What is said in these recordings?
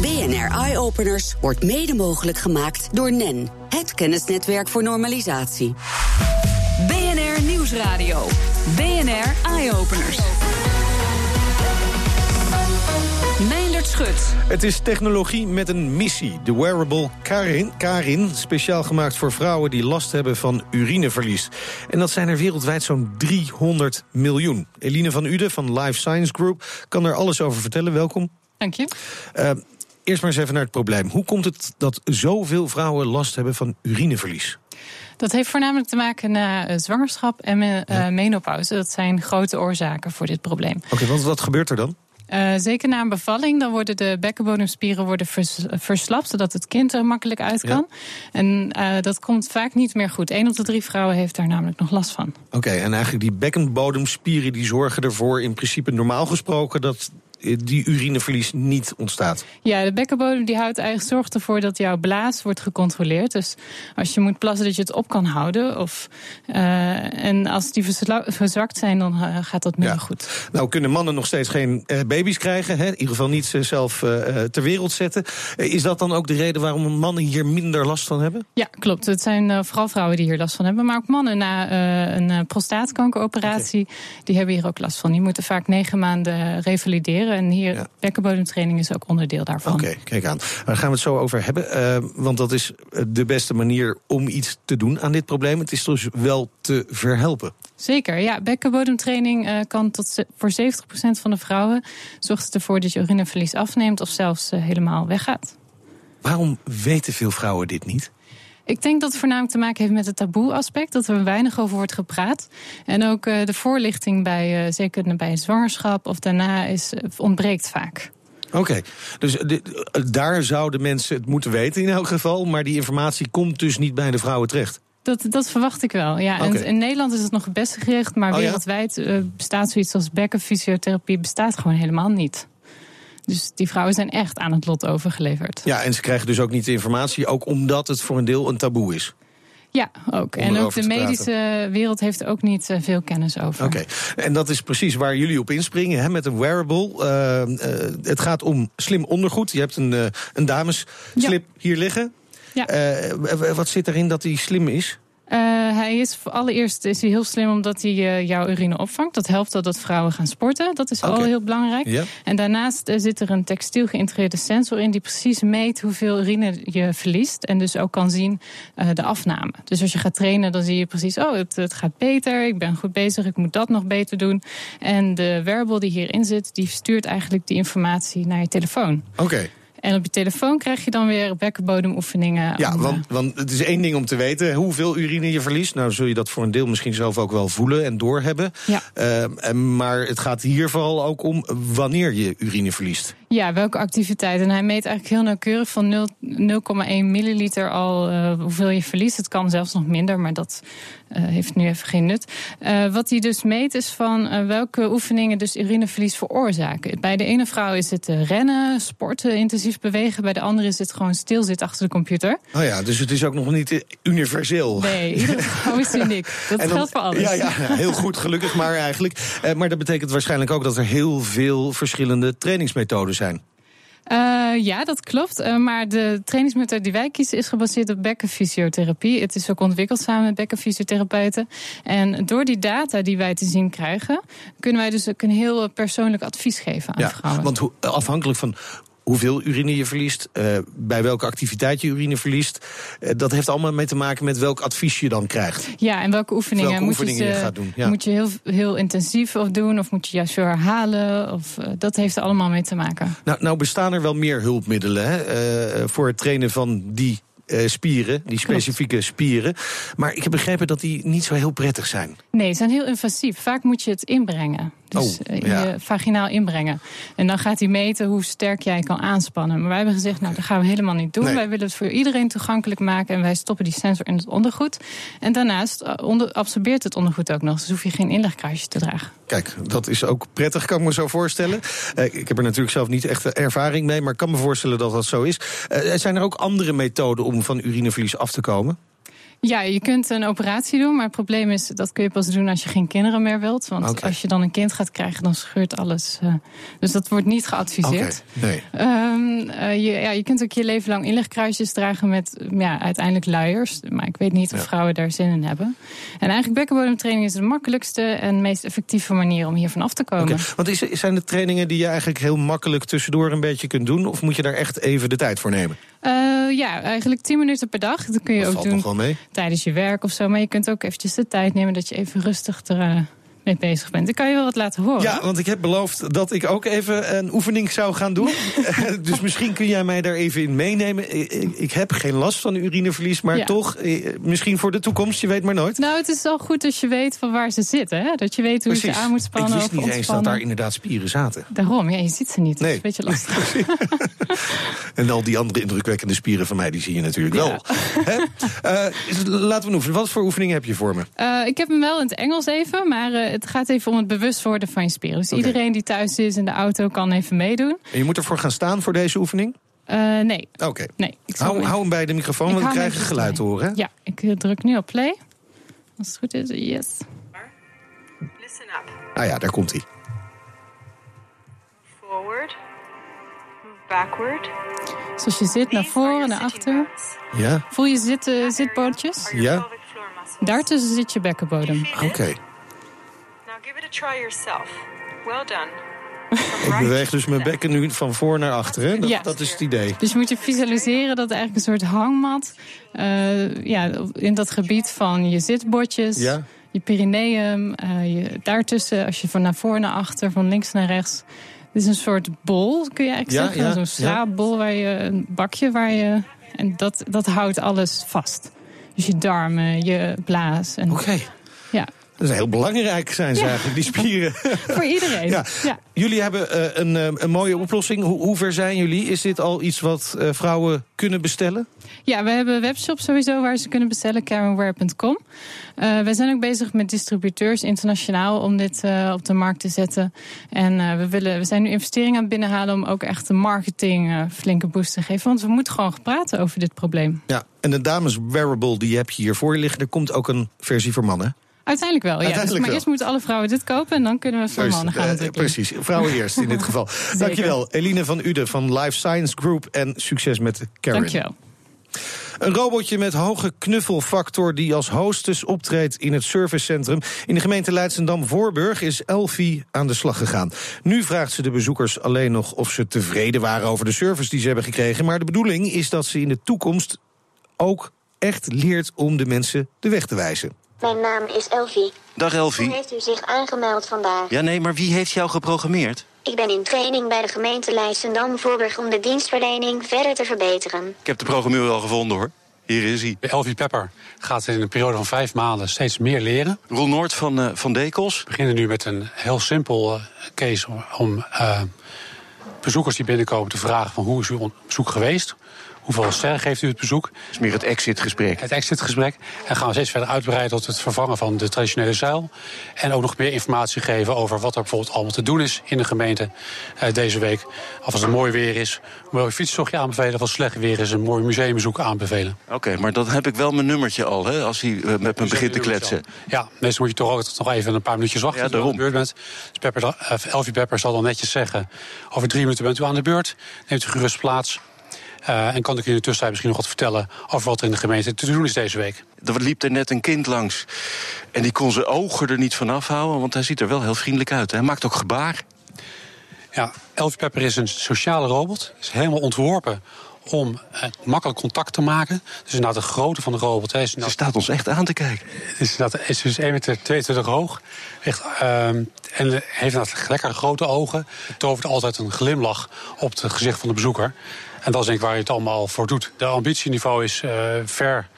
BNR Eye Openers wordt mede mogelijk gemaakt door NEN, het kennisnetwerk voor normalisatie. BNR Nieuwsradio. BNR Eye Openers. Meindert Schut. Het is technologie met een missie. De wearable Karin, Karin, speciaal gemaakt voor vrouwen die last hebben van urineverlies. En dat zijn er wereldwijd zo'n 300 miljoen. Eline van Uden van Life Science Group kan er alles over vertellen. Welkom. Dank je. Uh, eerst maar eens even naar het probleem. Hoe komt het dat zoveel vrouwen last hebben van urineverlies? Dat heeft voornamelijk te maken met zwangerschap en ja. menopauze. Dat zijn grote oorzaken voor dit probleem. Oké, okay, wat, wat gebeurt er dan? Uh, zeker na een bevalling, dan worden de bekkenbodemspieren worden vers, verslapt, zodat het kind er makkelijk uit kan. Ja. En uh, dat komt vaak niet meer goed. Eén op de drie vrouwen heeft daar namelijk nog last van. Oké, okay, en eigenlijk die bekkenbodemspieren die zorgen ervoor, in principe normaal gesproken, dat die urineverlies niet ontstaat. Ja, de bekkenbodem die houdt eigenlijk zorgt ervoor dat jouw blaas wordt gecontroleerd. Dus als je moet plassen, dat je het op kan houden. Of, uh, en als die verzwakt zijn, dan uh, gaat dat minder ja. goed. Nou kunnen mannen nog steeds geen uh, baby's krijgen. Hè? In ieder geval niet zelf ter wereld zetten. is dat dan ook de reden waarom mannen hier minder last van hebben? Ja, klopt. Het zijn vooral vrouwen die hier last van hebben. Maar ook mannen na een prostaatkankeroperatie, okay. die hebben hier ook last van. Die moeten vaak negen maanden revalideren. En hier, ja. bekkenbodemtraining is ook onderdeel daarvan. Oké, okay, kijk aan. Daar gaan we het zo over hebben. Uh, want dat is de beste manier om iets te doen aan dit probleem. Het is dus wel te verhelpen. Zeker, ja. Bekkenbodemtraining uh, kan tot voor 70% van de vrouwen... zorgt het ervoor dat je urineverlies afneemt... of zelfs uh, helemaal weggaat. Waarom weten veel vrouwen dit niet? Ik denk dat het voornamelijk te maken heeft met het taboe-aspect, dat er weinig over wordt gepraat. En ook uh, de voorlichting bij, uh, zeker bij zwangerschap of daarna, is, ontbreekt vaak. Oké, okay. dus de, daar zouden mensen het moeten weten in elk geval, maar die informatie komt dus niet bij de vrouwen terecht. Dat, dat verwacht ik wel. Ja, okay. en in Nederland is het nog het beste gericht, maar oh, wereldwijd ja? uh, bestaat zoiets als bekkenfysiotherapie bestaat gewoon helemaal niet. Dus die vrouwen zijn echt aan het lot overgeleverd. Ja, en ze krijgen dus ook niet de informatie, ook omdat het voor een deel een taboe is. Ja, ook. En ook de medische wereld heeft ook niet uh, veel kennis over. Oké, okay. en dat is precies waar jullie op inspringen hè, met een wearable. Uh, uh, het gaat om slim ondergoed. Je hebt een, een damesslip ja. hier liggen. Ja. wat zit erin dat die slim is? Uh, hij is allereerst is hij heel slim omdat hij uh, jouw urine opvangt. Dat helpt al dat vrouwen gaan sporten. Dat is okay. al heel belangrijk. En daarnaast uh, zit er een textiel geïntegreerde sensor in die precies meet hoeveel urine je verliest. En dus ook kan zien de afname. Dus als je gaat trainen, dan zie je precies: oh, het, het, gaat beter. Ik ben goed bezig. Ik moet dat nog beter doen. En de wearable die hierin zit, die stuurt eigenlijk die informatie naar je telefoon. Oké. Okay. En op je telefoon krijg je dan weer bekkenbodemoefeningen. Ja, want, want het is één ding om te weten hoeveel urine je verliest. Nou zul je dat voor een deel misschien zelf ook wel voelen en doorhebben. Ja. Uh, maar het gaat hier vooral ook om wanneer je urine verliest. Ja, welke activiteit. En hij meet eigenlijk heel nauwkeurig van 0,1 milliliter al uh, hoeveel je verliest. Het kan zelfs nog minder, maar dat uh, heeft nu even geen nut. Uh, wat hij dus meet is van welke oefeningen dus urineverlies veroorzaken. Bij de ene vrouw is het rennen, sporten, intensief bewegen. Bij de andere is het gewoon stilzitten achter de computer. Oh ja, dus het is ook nog niet universeel. Nee, iedere vrouw is uniek. Dat dan, geldt voor alles. Ja, ja, heel goed, gelukkig maar eigenlijk. maar dat betekent waarschijnlijk ook dat er heel veel verschillende trainingsmethoden zijn. Uh, ja, dat klopt. Uh, maar de trainingsmethode die wij kiezen is gebaseerd op bekkenfysiotherapie. Het is ook ontwikkeld samen met bekkenfysiotherapeuten. En door die data die wij te zien krijgen, kunnen wij dus ook een heel persoonlijk advies geven aan ja, vrouwen. Want hoe, afhankelijk van hoeveel urine je verliest, uh, bij welke activiteit je urine verliest. Uh, dat heeft allemaal mee te maken met welk advies je dan krijgt. Ja, en welke oefeningen, welke moet, oefeningen je, je gaat doen. Ja. moet je heel, heel intensief of doen, of moet je juist veel herhalen? Of, uh, dat heeft er allemaal mee te maken. Nou, nou bestaan er wel meer hulpmiddelen hè, voor het trainen van die spieren, die specifieke Klopt. spieren. Maar ik heb begrepen dat die niet zo heel prettig zijn. Nee, ze zijn heel invasief. Vaak moet je het inbrengen. Dus oh, ja. je vaginaal inbrengen. En dan gaat hij meten hoe sterk jij kan aanspannen. Maar wij hebben gezegd, nou, dat gaan we helemaal niet doen. Nee. Wij willen het voor iedereen toegankelijk maken. En wij stoppen die sensor in het ondergoed. En daarnaast onder, absorbeert het ondergoed ook nog. Dus hoef je geen inlegkruisje te dragen. Kijk, dat is ook prettig, kan ik me zo voorstellen. Uh, ik heb er natuurlijk zelf niet echt ervaring mee. Maar ik kan me voorstellen dat dat zo is. Uh, zijn er ook andere methoden om van urineverlies af te komen? Ja, je kunt een operatie doen, maar het probleem is dat kun je pas doen als je geen kinderen meer wilt. Want als je dan een kind gaat krijgen, dan scheurt alles. eh, dus dat wordt niet geadviseerd. nee. Ehm, eh, je, ja, je kunt ook je leven lang inlegkruisjes dragen met ja, uiteindelijk luiers. Maar ik weet niet of Ja. vrouwen daar zin in hebben. En eigenlijk bekkenbodemtraining is de makkelijkste en meest effectieve manier om hiervan af te komen. Oké, Want is, zijn het trainingen die je eigenlijk heel makkelijk tussendoor een beetje kunt doen? Of moet je daar echt even de tijd voor nemen? Eh, ja, eigenlijk 10 minuten per dag. Dat kun je Dat ook doen tijdens je werk of zo. Maar je kunt ook eventjes de tijd nemen dat je even rustig er mee bezig bent. Ik kan je wel wat laten horen. Ja, want ik heb beloofd dat ik ook even een oefening zou gaan doen. dus misschien kun jij mij daar even in meenemen. Ik, heb geen last van urineverlies, maar Ja. toch, eh, misschien voor de toekomst, je weet maar nooit. Nou, het is wel goed als je weet van waar ze zitten. Hè? Dat je weet hoe je ze aan moet spannen ik wist niet eens dat daar inderdaad spieren zaten. Daarom, ja, je ziet ze niet. Nee. Dat is een beetje lastig. En al die andere indrukwekkende spieren van mij, die zie je natuurlijk wel. Hè? Eh, laten we oefenen. Wat voor oefening heb je voor me? Eh, ik heb hem wel in het Engels even, maar eh, het gaat even om het bewust worden van je spieren. Dus iedereen die thuis is in de auto kan even meedoen. En je moet ervoor gaan staan voor deze oefening? Eh, nee, Oké. nee. Hou, hem- hou hem bij de microfoon, Ik want we krijgen geluid te horen. Hè? Ja, ik eh, druk nu op play. Als het goed is, yes. Listen up. Ah ja, daar komt hij. Forward. Move backward. Dus als je zit naar voren, naar achter. Ja, Voel je zitten, zitbootjes? Ja. Daartussen zit je bekkenbodem. Oké. Give it a try yourself. Well done. Ik beweeg dus mijn bekken nu van voor naar achter. Hè? Dat, Ja. dat is het idee. Dus je moet je visualiseren dat eigenlijk een soort hangmat... eh, ja, in dat gebied van je zitbordjes, Ja. je perineum... eh, je, daartussen, als je van naar voor naar achter, van links naar rechts... Het is een soort bol, kun je eigenlijk Ja, zeggen. ja, Zo'n ja. slaapbol, waar je, een bakje waar je... En dat, dat houdt alles vast. Dus je darmen, je blaas. En, Oké. Ja, Dat is heel belangrijk, zijn ze Ja. eigenlijk, die spieren. voor iedereen. Ja. ja. Jullie hebben eh, een, eh, een mooie oplossing. Hoe, hoe ver zijn jullie? Is dit al iets wat eh, vrouwen kunnen bestellen? Ja, we hebben een webshop sowieso waar ze kunnen bestellen, karenwear.com. Eh we zijn ook bezig met distributeurs internationaal om dit op de markt te zetten. En we, willen, we zijn nu investeringen aan het binnenhalen om ook echt de marketing flinke boost te geven. Want we moeten gewoon praten over dit probleem. Ja. En de dames wearable, die heb je hier voor je liggen. Er komt ook een versie voor mannen. Uiteindelijk wel, ja. Uiteindelijk dus, maar wel. eerst moeten alle vrouwen dit kopen en dan kunnen we voor mannen gaan Eh, precies, vrouwen eerst in dit geval. Dankjewel, Eline van Uden van Life Science Group. En succes met Karen. Dankjewel. Een robotje met hoge knuffelfactor die als hostess optreedt in het servicecentrum. In de gemeente Leidsendam-Voorburg is Elfie aan de slag gegaan. Nu vraagt ze de bezoekers alleen nog of ze tevreden waren over de service die ze hebben gekregen. Maar de bedoeling is dat ze in de toekomst ook echt leert om de mensen de weg te wijzen. Mijn naam is Elfie. Dag Hoe Elfie. heeft u zich aangemeld vandaag? Ja, nee, maar wie heeft jou geprogrammeerd? Ik ben in training bij de gemeente Leidschendam-Voorburg om de dienstverlening verder te verbeteren. Ik heb de programmeur al gevonden hoor. Hier is hij. Elfie Pepper gaat in een periode van vijf maanden steeds meer leren. Roel Noord van, eh, van Dekels. We beginnen nu met een heel simpel eh, case om, om eh, bezoekers die binnenkomen te vragen van hoe is uw bezoek geweest? Hoeveel sterren geeft u het bezoek? Is meer het exitgesprek. Het exitgesprek. En gaan we steeds verder uitbreiden tot het vervangen van de traditionele zuil. En ook nog meer informatie geven over wat er bijvoorbeeld allemaal te doen is in de gemeente eh, deze week. Of als het mooi weer is, een mooi fietstochtje aanbevelen. Of als het slecht weer is, een mooi museumbezoek aanbevelen. Oké, maar dan heb ik wel mijn nummertje al, hè, als hij eh, met me begint te kletsen. Ja, meestal moet je toch altijd nog even een paar minuutjes wachten. Ja, daarom. beurt bent. Dus Pepper, eh, Elfie Pepper zal dan netjes zeggen... over drie minuten bent u aan de beurt. Neemt u gerust plaats. Eh, en kan ik u in de tussentijd misschien nog wat vertellen... over wat er in de gemeente te doen is deze week. Er liep er net een kind langs. En die kon zijn ogen er niet van afhouden, want hij ziet er wel heel vriendelijk uit. Hij maakt ook gebaar. Ja, Elfie Pepper is een sociale robot. Is helemaal ontworpen om eh, makkelijk contact te maken. Dus inderdaad de grootte van de robot. Hè, is Ze staat ons echt aan te kijken. Is, inderdaad, is dus 1,22 meter hoog. Echt, ehm, en heeft inderdaad lekker grote ogen. Het tovert altijd een glimlach op het gezicht van de bezoeker. En dat is denk ik waar je het allemaal voor doet. De ambitieniveau is eh, ver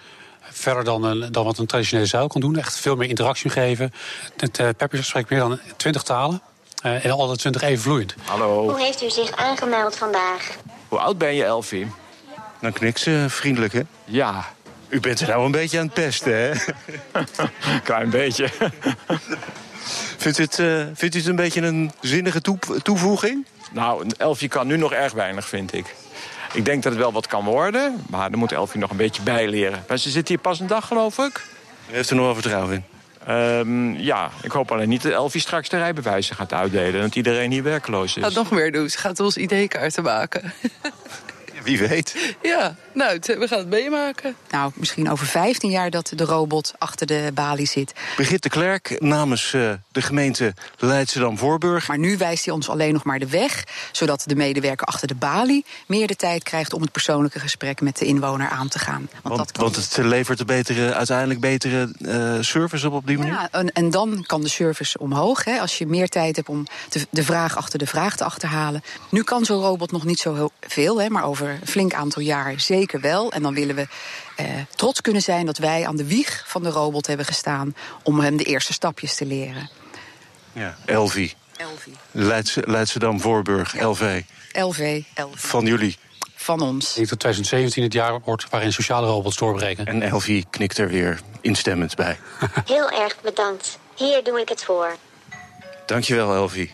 verder dan, een, dan wat een traditionele zuil kan doen. Echt veel meer interactie geven. Het uh, Pepper spreekt meer dan 20 talen. eh, en alle 20 even vloeiend. Hoe heeft u zich aangemeld vandaag? Hoe oud ben je, Elfie? Dan knikt ze vriendelijk, hè? Ja, U bent er nou een beetje aan het pesten, hè? klein beetje. Vindt u het, eh, vindt u het een beetje een zinnige toe- toevoeging? Nou, een Elfie kan nu nog erg weinig, vind ik. Ik denk dat het wel wat kan worden, maar dan moet Elfie nog een beetje bijleren. Maar ze zit hier pas een dag, geloof ik. U heeft er nog wel vertrouwen in? Ehm, ja, ik hoop alleen niet dat Elfie straks de rijbewijzen gaat uitdelen... en dat iedereen hier werkloos is. Gaat nog meer doen. Ze gaat ons ID-kaarten maken. Wie weet. Ja, nou, we gaan het meemaken. Nou, misschien over 15 jaar dat de robot achter de balie zit. Brigitte Klerk namens eh, de gemeente Leidschendam-Voorburg. Maar nu wijst hij ons alleen nog maar de weg, zodat de medewerker achter de balie meer de tijd krijgt om het persoonlijke gesprek met de inwoner aan te gaan. Want, Want, dat kan want het levert een betere, uiteindelijk betere eh, service op op die manier? Ja, en, en dan kan de service omhoog. Hè, als je meer tijd hebt om de, de vraag achter de vraag te achterhalen. Nu kan zo'n robot nog niet zo heel veel, hè, maar over een flink aantal jaar zeker wel. En dan willen we eh, trots kunnen zijn dat wij aan de wieg van de robot hebben gestaan om hem de eerste stapjes te leren. Ja. Elvi. Elvi. Leidse, Leidschendam-Voorburg, LV. LV, LV. Van jullie. Van ons. Ik denk dat 2017 het jaar wordt waarin sociale robots doorbreken. En Elvi knikt er weer instemmend bij. Heel erg bedankt. Hier doe ik het voor. Dankjewel, Elvi.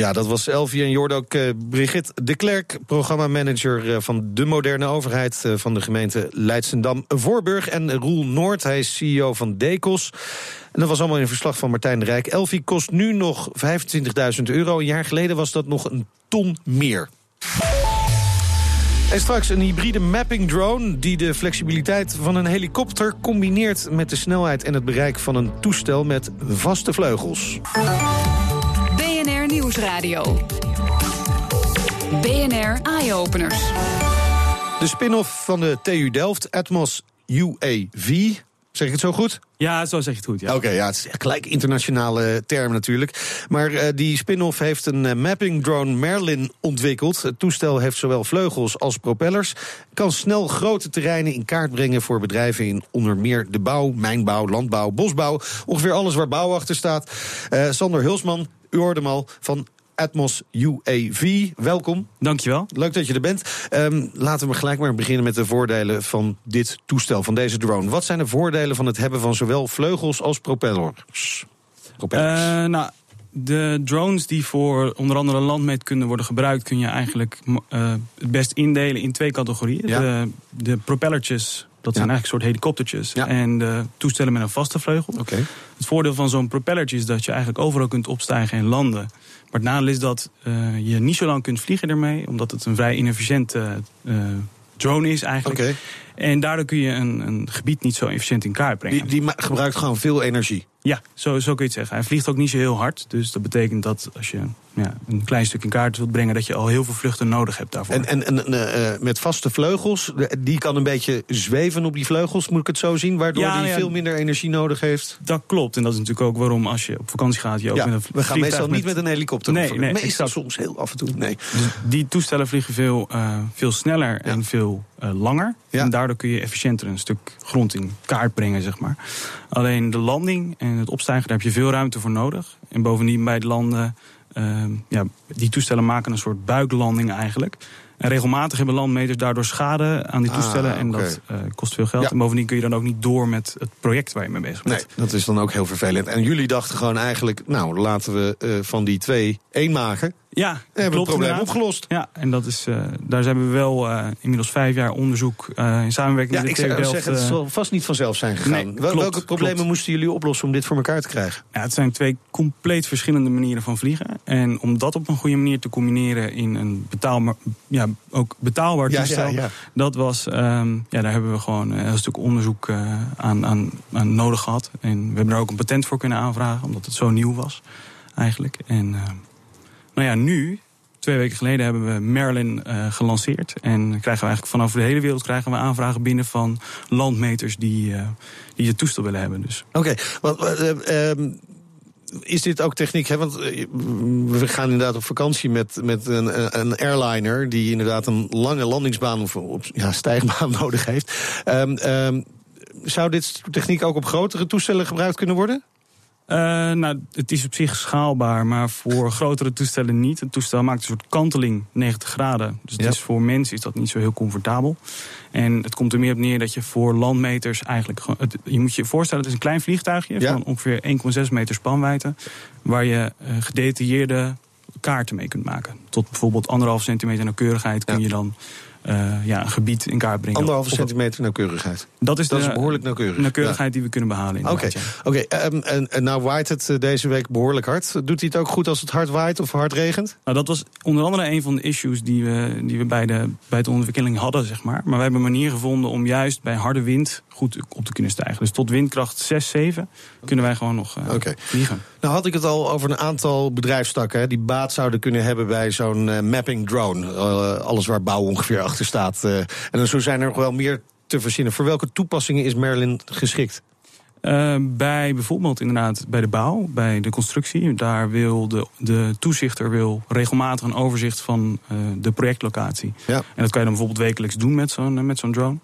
Ja, dat was Elvie en Jord ook eh, Brigitte de Klerk, programmamanager eh, van de moderne overheid eh, van de gemeente Leidsendam-Voorburg. En Roel Noord, hij is CEO van Decos. En dat was allemaal in verslag van Martijn de Rijk. Elvie kost nu nog 25.000 euro. Een jaar geleden was dat nog een ton meer. En straks een hybride mapping drone die de flexibiliteit van een helikopter combineert met de snelheid en het bereik van een toestel met vaste vleugels. Nieuwsradio. BNR Eye-Openers. De spin-off van de TU Delft, Atmos UAV. Zeg ik het zo goed? Ja, zo zeg je het goed. Ja. Oké, ja, het is gelijk internationale term natuurlijk. Maar eh, die spin-off heeft een eh, mapping drone Merlin ontwikkeld. Het toestel heeft zowel vleugels als propellers. Kan snel grote terreinen in kaart brengen voor bedrijven in onder meer de bouw, mijnbouw, landbouw, bosbouw. Ongeveer alles waar bouw achter staat. Eh, Sander Hulsman, u hoorde hem al van Atmos UAV. Welkom. Dankjewel. Leuk dat je er bent. Ehm, laten we gelijk maar beginnen met de voordelen van dit toestel, van deze drone. Wat zijn de voordelen van het hebben van zowel vleugels als propellers? propellers. Eh, nou, de drones die voor onder andere landmeetkunde worden gebruikt... kun je eigenlijk eh, het best indelen in twee categorieën. Ja. De, de propellertjes, dat zijn eigenlijk een soort helikoptertjes. En de toestellen met een vaste vleugel. Het voordeel van zo'n propellertje is dat je eigenlijk overal kunt opstijgen en landen. Maar het nadeel is dat eh, je niet zo lang kunt vliegen ermee... omdat het een vrij inefficiënte eh, drone is eigenlijk. En daardoor kun je een, een gebied niet zo efficiënt in kaart brengen. Die, die gebruikt gewoon veel energie. Ja, zo, zo kun je het zeggen. Hij vliegt ook niet zo heel hard. Dus dat betekent dat als je ja, een klein stuk in kaart wilt brengen... dat je al heel veel vluchten nodig hebt daarvoor. En, en, en eh, eh, met vaste vleugels, die kan een beetje zweven op die vleugels, moet ik het zo zien? Waardoor Ja, ja. veel minder energie nodig heeft. Dat klopt. En dat is natuurlijk ook waarom als je op vakantie gaat... Je ook met een we gaan meestal niet met een helikopter. Nee, nee, meestal exact. soms heel af en toe. Nee. Dus die toestellen vliegen veel, eh, veel sneller en veel eh, langer. Ja. En daardoor kun je efficiënter een stuk grond in kaart brengen, zeg maar. Alleen de landing en het opstijgen, daar heb je veel ruimte voor nodig. En bovendien bij het landen, eh, ja, die toestellen maken een soort buiklanding eigenlijk. En regelmatig hebben landmeters daardoor schade aan die Ah, toestellen. en dat eh, kost veel geld. Ja. En bovendien kun je dan ook niet door met het project waar je mee bezig bent. nee, dat is dan ook heel vervelend. En jullie dachten gewoon eigenlijk, nou laten we eh, van die twee één maken. Ja, hebben we het probleem inderdaad. opgelost. Ja, en dat is, eh, daar hebben we wel eh, inmiddels vijf jaar onderzoek eh, in samenwerking Ja, met ik de zou TU Delft. zeggen, het zal vast niet vanzelf zijn gegaan. Nee, Wel- klopt, Welke problemen klopt. moesten jullie oplossen om dit voor elkaar te krijgen? Ja, het zijn twee compleet verschillende manieren van vliegen. En om dat op een goede manier te combineren in een betaalbaar, ja, ook betaalbaar Ja, toestel, ja, ja. dat was, ehm, ja, daar hebben we gewoon een heel stuk onderzoek aan, aan, aan nodig gehad. En we hebben er ook een patent voor kunnen aanvragen, omdat het zo nieuw was, eigenlijk. En eh, nou ja, nu, twee weken geleden, hebben we Merlin eh, gelanceerd. En krijgen we eigenlijk vanaf de hele wereld krijgen we aanvragen binnen van landmeters die, eh, die het toestel willen hebben. Dus. Oké, eh, ehm, is dit ook techniek? Hè? Want we gaan inderdaad op vakantie met, met een, een airliner die inderdaad een lange landingsbaan of ja, stijgbaan nodig heeft. Ehm, ehm, zou dit techniek ook op grotere toestellen gebruikt kunnen worden? Uh, nou, het is op zich schaalbaar, maar voor grotere toestellen niet. Het toestel maakt een soort kanteling 90 graden. Dus het is voor mensen is dat niet zo heel comfortabel. En het komt er meer op neer dat je voor landmeters eigenlijk... Het, je moet je voorstellen, het is een klein vliegtuigje... van ongeveer 1,6 meter spanwijdte... waar je uh, gedetailleerde kaarten mee kunt maken. Tot bijvoorbeeld anderhalf centimeter nauwkeurigheid kun je dan ja, een gebied in kaart brengen. Anderhalve centimeter nauwkeurigheid. Dat is, dat de, is behoorlijk nauwkeurig. Nauwkeurigheid die we kunnen behalen. Oké, oké. Ehm, en, en nou waait het eh, deze week behoorlijk hard. Doet hij het ook goed als het hard waait of hard regent? Nou, dat was onder andere een van de issues die we, die we bij, de, bij de ontwikkeling hadden, zeg maar. Maar we hebben een manier gevonden om juist bij harde wind goed op te kunnen stijgen. Dus tot windkracht 6, 7 kunnen wij gewoon nog uh, vliegen. Nou had ik het al over een aantal bedrijfstakken hè, die baat zouden kunnen hebben bij zo'n uh, mapping drone. Uh, alles waar bouw ongeveer achter staat. en dan zo zijn er nog wel meer te verzinnen. Voor welke toepassingen is Merlin geschikt? Uh, bij bijvoorbeeld inderdaad bij de bouw, bij de constructie. Daar wil de, de toezichter wil regelmatig een overzicht van de projectlocatie. Ja. En dat kan je dan bijvoorbeeld wekelijks doen met zo'n met zo'n drone.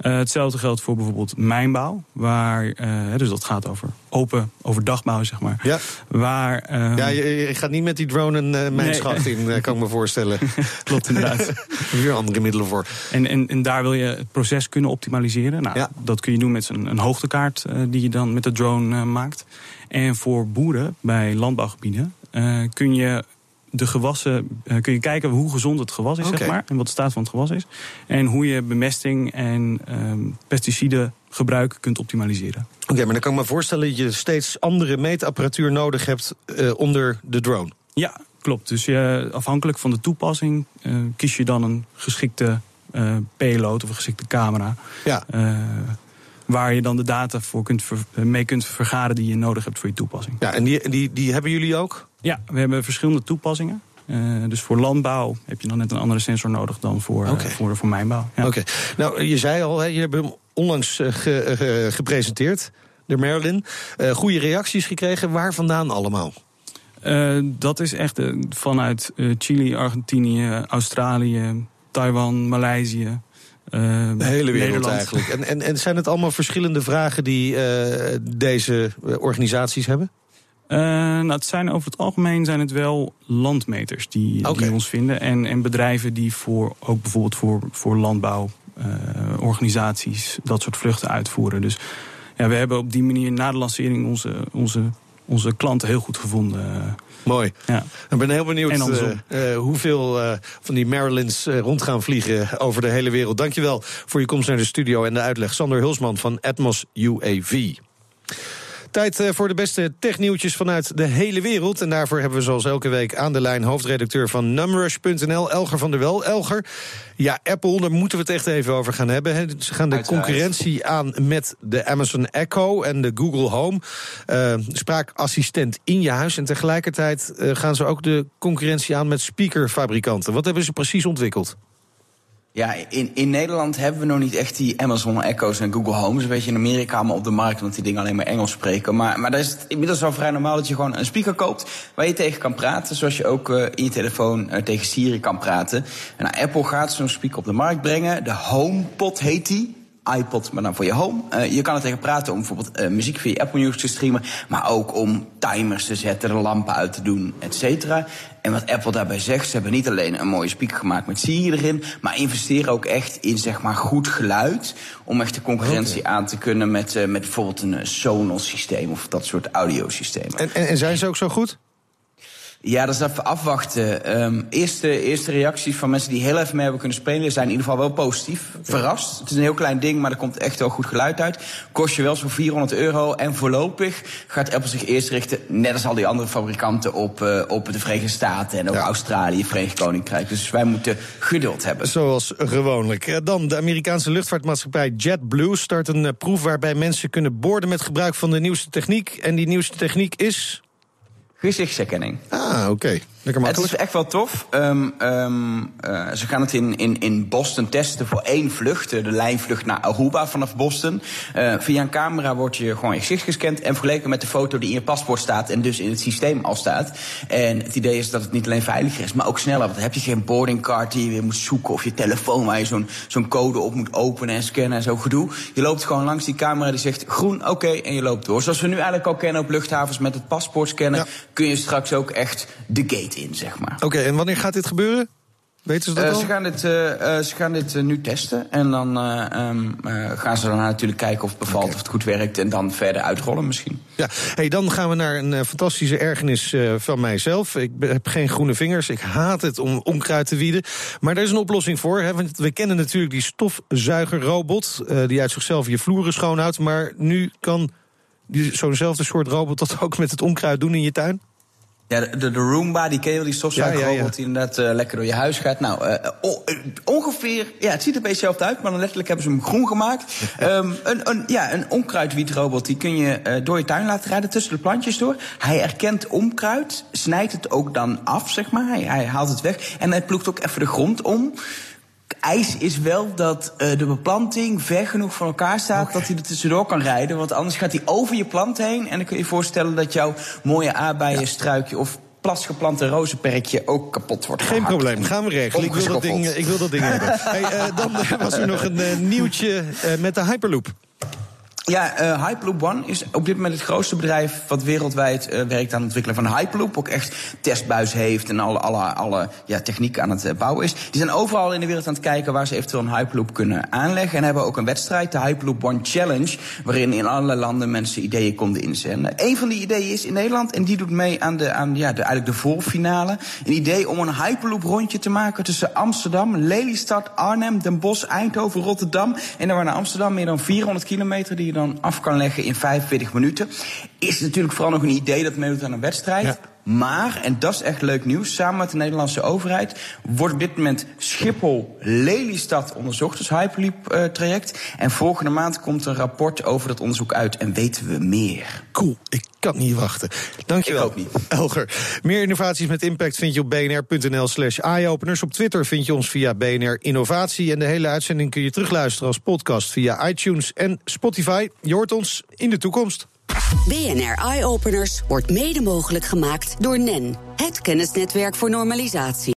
Uh, hetzelfde geldt voor bijvoorbeeld mijnbouw, waar, uh, dus dat gaat over open, over dagbouw, zeg maar. Ja, waar, uh, ja je, je, gaat niet met die drone een uh, mijnschacht nee. in, kan ik me voorstellen. Klopt inderdaad. Weer andere middelen voor. En, en, en daar wil je het proces kunnen optimaliseren. Nou, ja. Dat kun je doen met een, een hoogtekaart die je dan met de drone maakt. En voor boeren bij landbouwgebieden kun je de gewassen uh, kun je kijken hoe gezond het gewas is, okay. zeg maar. En wat de staat van het gewas is. En hoe je bemesting en um, pesticiden gebruik kunt optimaliseren. Oké, okay, maar dan kan ik me voorstellen dat je steeds andere meetapparatuur nodig hebt uh, onder de drone. Ja, klopt. Dus je, afhankelijk van de toepassing uh, kies je dan een geschikte payload of een geschikte camera. Ja. waar je dan de data voor kunt mee kunt vergaren die je nodig hebt voor je toepassing. Ja, en die, die, die hebben jullie ook? Ja, we hebben verschillende toepassingen. Uh, dus voor landbouw heb je dan net een andere sensor nodig dan voor, okay. uh, voor, voor mijnbouw. Ja. Oké, okay. nou je zei al, hè, je hebt hem onlangs uh, ge, ge, gepresenteerd, de Merlin. goede reacties gekregen, waar vandaan allemaal? dat is echt vanuit Chili, Argentinië, Australië, Taiwan, Maleisië. de hele wereld Nederland. eigenlijk. En, en, en zijn het allemaal verschillende vragen die deze organisaties hebben? Uh, nou, het zijn over het algemeen zijn het wel landmeters die, okay. die ons vinden. En, en bedrijven die voor, ook bijvoorbeeld voor, voor landbouworganisaties dat soort vluchten uitvoeren. Dus ja, we hebben op die manier na de lancering onze, onze, onze klanten heel goed gevonden. Mooi. Ja. Ik ben heel benieuwd uh, uh, hoeveel uh, van die Marylands rond gaan vliegen over de hele wereld. Dankjewel voor je komst naar de studio en de uitleg. Sander Hulsman van Atmos UAV. Tijd voor de beste technieuwtjes vanuit de hele wereld. En daarvoor hebben we zoals elke week aan de lijn hoofdredacteur van Numrush.nl, Elger van der Wel. Elger, ja, Apple, daar moeten we het echt even over gaan hebben. Ze gaan de concurrentie aan met de Amazon Echo en de Google Home. Uh, spraakassistent in je huis. En tegelijkertijd uh, gaan ze ook de concurrentie aan met speakerfabrikanten. Wat hebben ze precies ontwikkeld? Ja, in, in Nederland hebben we nog niet echt die Amazon Echo's en Google Homes. Een beetje in Amerika allemaal op de markt, want die dingen alleen maar Engels spreken. Maar, maar daar is het inmiddels wel vrij normaal dat je gewoon een speaker koopt waar je tegen kan praten. Zoals je ook uh, in je telefoon uh, tegen Siri kan praten. En nou, Apple gaat zo'n speaker op de markt brengen. De HomePod heet die iPod, maar dan voor je home. Uh, je kan er tegen praten om bijvoorbeeld uh, muziek via Apple Music te streamen. Maar ook om timers te zetten, de lampen uit te doen, et cetera. En wat Apple daarbij zegt, ze hebben niet alleen een mooie speaker gemaakt met Siri erin, maar investeren ook echt in zeg maar goed geluid. Om echt de concurrentie okay. aan te kunnen met, uh, met bijvoorbeeld een Sonos systeem of dat soort audiosystemen. En, en, en zijn ze ook zo goed? Ja, dat is even afwachten. Um, eerste, eerste reacties van mensen die heel even mee hebben kunnen spelen... zijn in ieder geval wel positief. Verrast. Het is een heel klein ding, maar er komt echt wel goed geluid uit. Kost je wel zo'n 400 euro. En voorlopig gaat Apple zich eerst richten... net als al die andere fabrikanten op, uh, op de Verenigde Staten... en ook ja. Australië, Verenigd Koninkrijk. Dus wij moeten geduld hebben. Zoals gewoonlijk. Dan de Amerikaanse luchtvaartmaatschappij JetBlue start een uh, proef... waarbij mensen kunnen boorden met gebruik van de nieuwste techniek. En die nieuwste techniek is... Gezichtsherkenning. Ah, oké. Okay. Het is echt wel tof. Ehm, ehm, eh, ze gaan het in, in, in Boston testen voor één vlucht. eh, De lijnvlucht naar Aruba vanaf Boston. Eh, via een camera wordt je gewoon je gezicht gescand... en vergeleken met de foto die in je paspoort staat... en dus in het systeem al staat. En het idee is dat het niet alleen veiliger is, maar ook sneller. Want dan heb je geen boardingcard die je weer moet zoeken... of je telefoon waar je zo'n zo'n code op moet openen en scannen en zo gedoe. Je loopt gewoon langs die camera die zegt groen, oké, en je loopt door. Zoals we nu eigenlijk al kennen op luchthavens met het paspoort scannen... kun je straks ook echt de gate in, zeg maar. Oké, en wanneer gaat dit gebeuren? Weten ze dat Eh, al? ze gaan dit, eh, eh, ze gaan dit nu testen. En dan eh, ehm, eh, gaan ze daarna natuurlijk kijken of het bevalt, of het goed werkt. En dan verder uitrollen misschien. Ja, hey, dan gaan we naar een fantastische ergernis eh, van mijzelf. Ik heb geen groene vingers. Ik haat het om onkruid te wieden. Maar daar is een oplossing voor. Hè, want we kennen natuurlijk die stofzuigerrobot... eh, die uit zichzelf je vloeren schoonhoudt. Maar nu kan die- zo'nzelfde soort robot dat ook met het onkruid doen in je tuin? Ja, de, de, Roomba, die ken je wel, die stofzuigerrobot Ja, ja, ja. die inderdaad eh, lekker door je huis gaat. Nou, eh, eh, ongeveer, ja, het ziet er een beetje hetzelfde uit, maar dan letterlijk hebben ze hem groen gemaakt. Ehm, een, een, ja, een onkruidwietrobot, die kun je door je tuin laten rijden, tussen de plantjes door. Hij herkent onkruid, snijdt het ook dan af, zeg maar. Hij, hij haalt het weg en hij ploegt ook even de grond om. Eis is wel dat eh, de beplanting ver genoeg van elkaar staat dat hij er tussendoor kan rijden. Want anders gaat hij over je plant heen. En dan kun je je voorstellen dat jouw mooie aardbeienstruikje of plasgeplante rozenperkje ook kapot wordt Geen gehakt. probleem, gaan we regelen. Ik wil dat ding, ik wil dat ding hebben. Hey, eh, dan eh, was er nog een nieuwtje met de Hyperloop. Ja, eh, Hyperloop One is op dit moment het grootste bedrijf wat wereldwijd eh, werkt aan het ontwikkelen van Hyperloop. Ook echt testbuis heeft en alle, alle, alle ja, techniek aan het eh, bouwen is. Die zijn overal in de wereld aan het kijken waar ze eventueel een Hyperloop kunnen aanleggen. En hebben ook een wedstrijd, de Hyperloop One Challenge, waarin in allerlei landen mensen ideeën konden inzenden. Een van die ideeën is in Nederland en die doet mee aan, de, aan ja, eigenlijk de voorfinale. Een idee om een Hyperloop rondje te maken tussen Amsterdam, Lelystad, Arnhem, Den Bosch, Eindhoven, Rotterdam. En dan naar Amsterdam, meer dan 400 kilometer die dan af kan leggen in 45 minuten. Is natuurlijk vooral nog een idee dat meedoet aan een wedstrijd. Maar, en dat is echt leuk nieuws, samen met de Nederlandse overheid wordt op dit moment Schiphol-Lelystad onderzocht, dus Hyperloop-traject. en volgende maand komt een rapport over dat onderzoek uit en weten we meer. Cool, ik kan niet wachten. Dankjewel. Ik ook niet. Elger. Meer innovaties met impact vind je op bnr.nl slash eyeopeners. Op Twitter vind je ons via BNR Innovatie. En de hele uitzending kun je terugluisteren als podcast via iTunes en Spotify. Je hoort ons in de toekomst. BNR Eye Openers wordt mede mogelijk gemaakt door NEN, het kennisnetwerk voor normalisatie.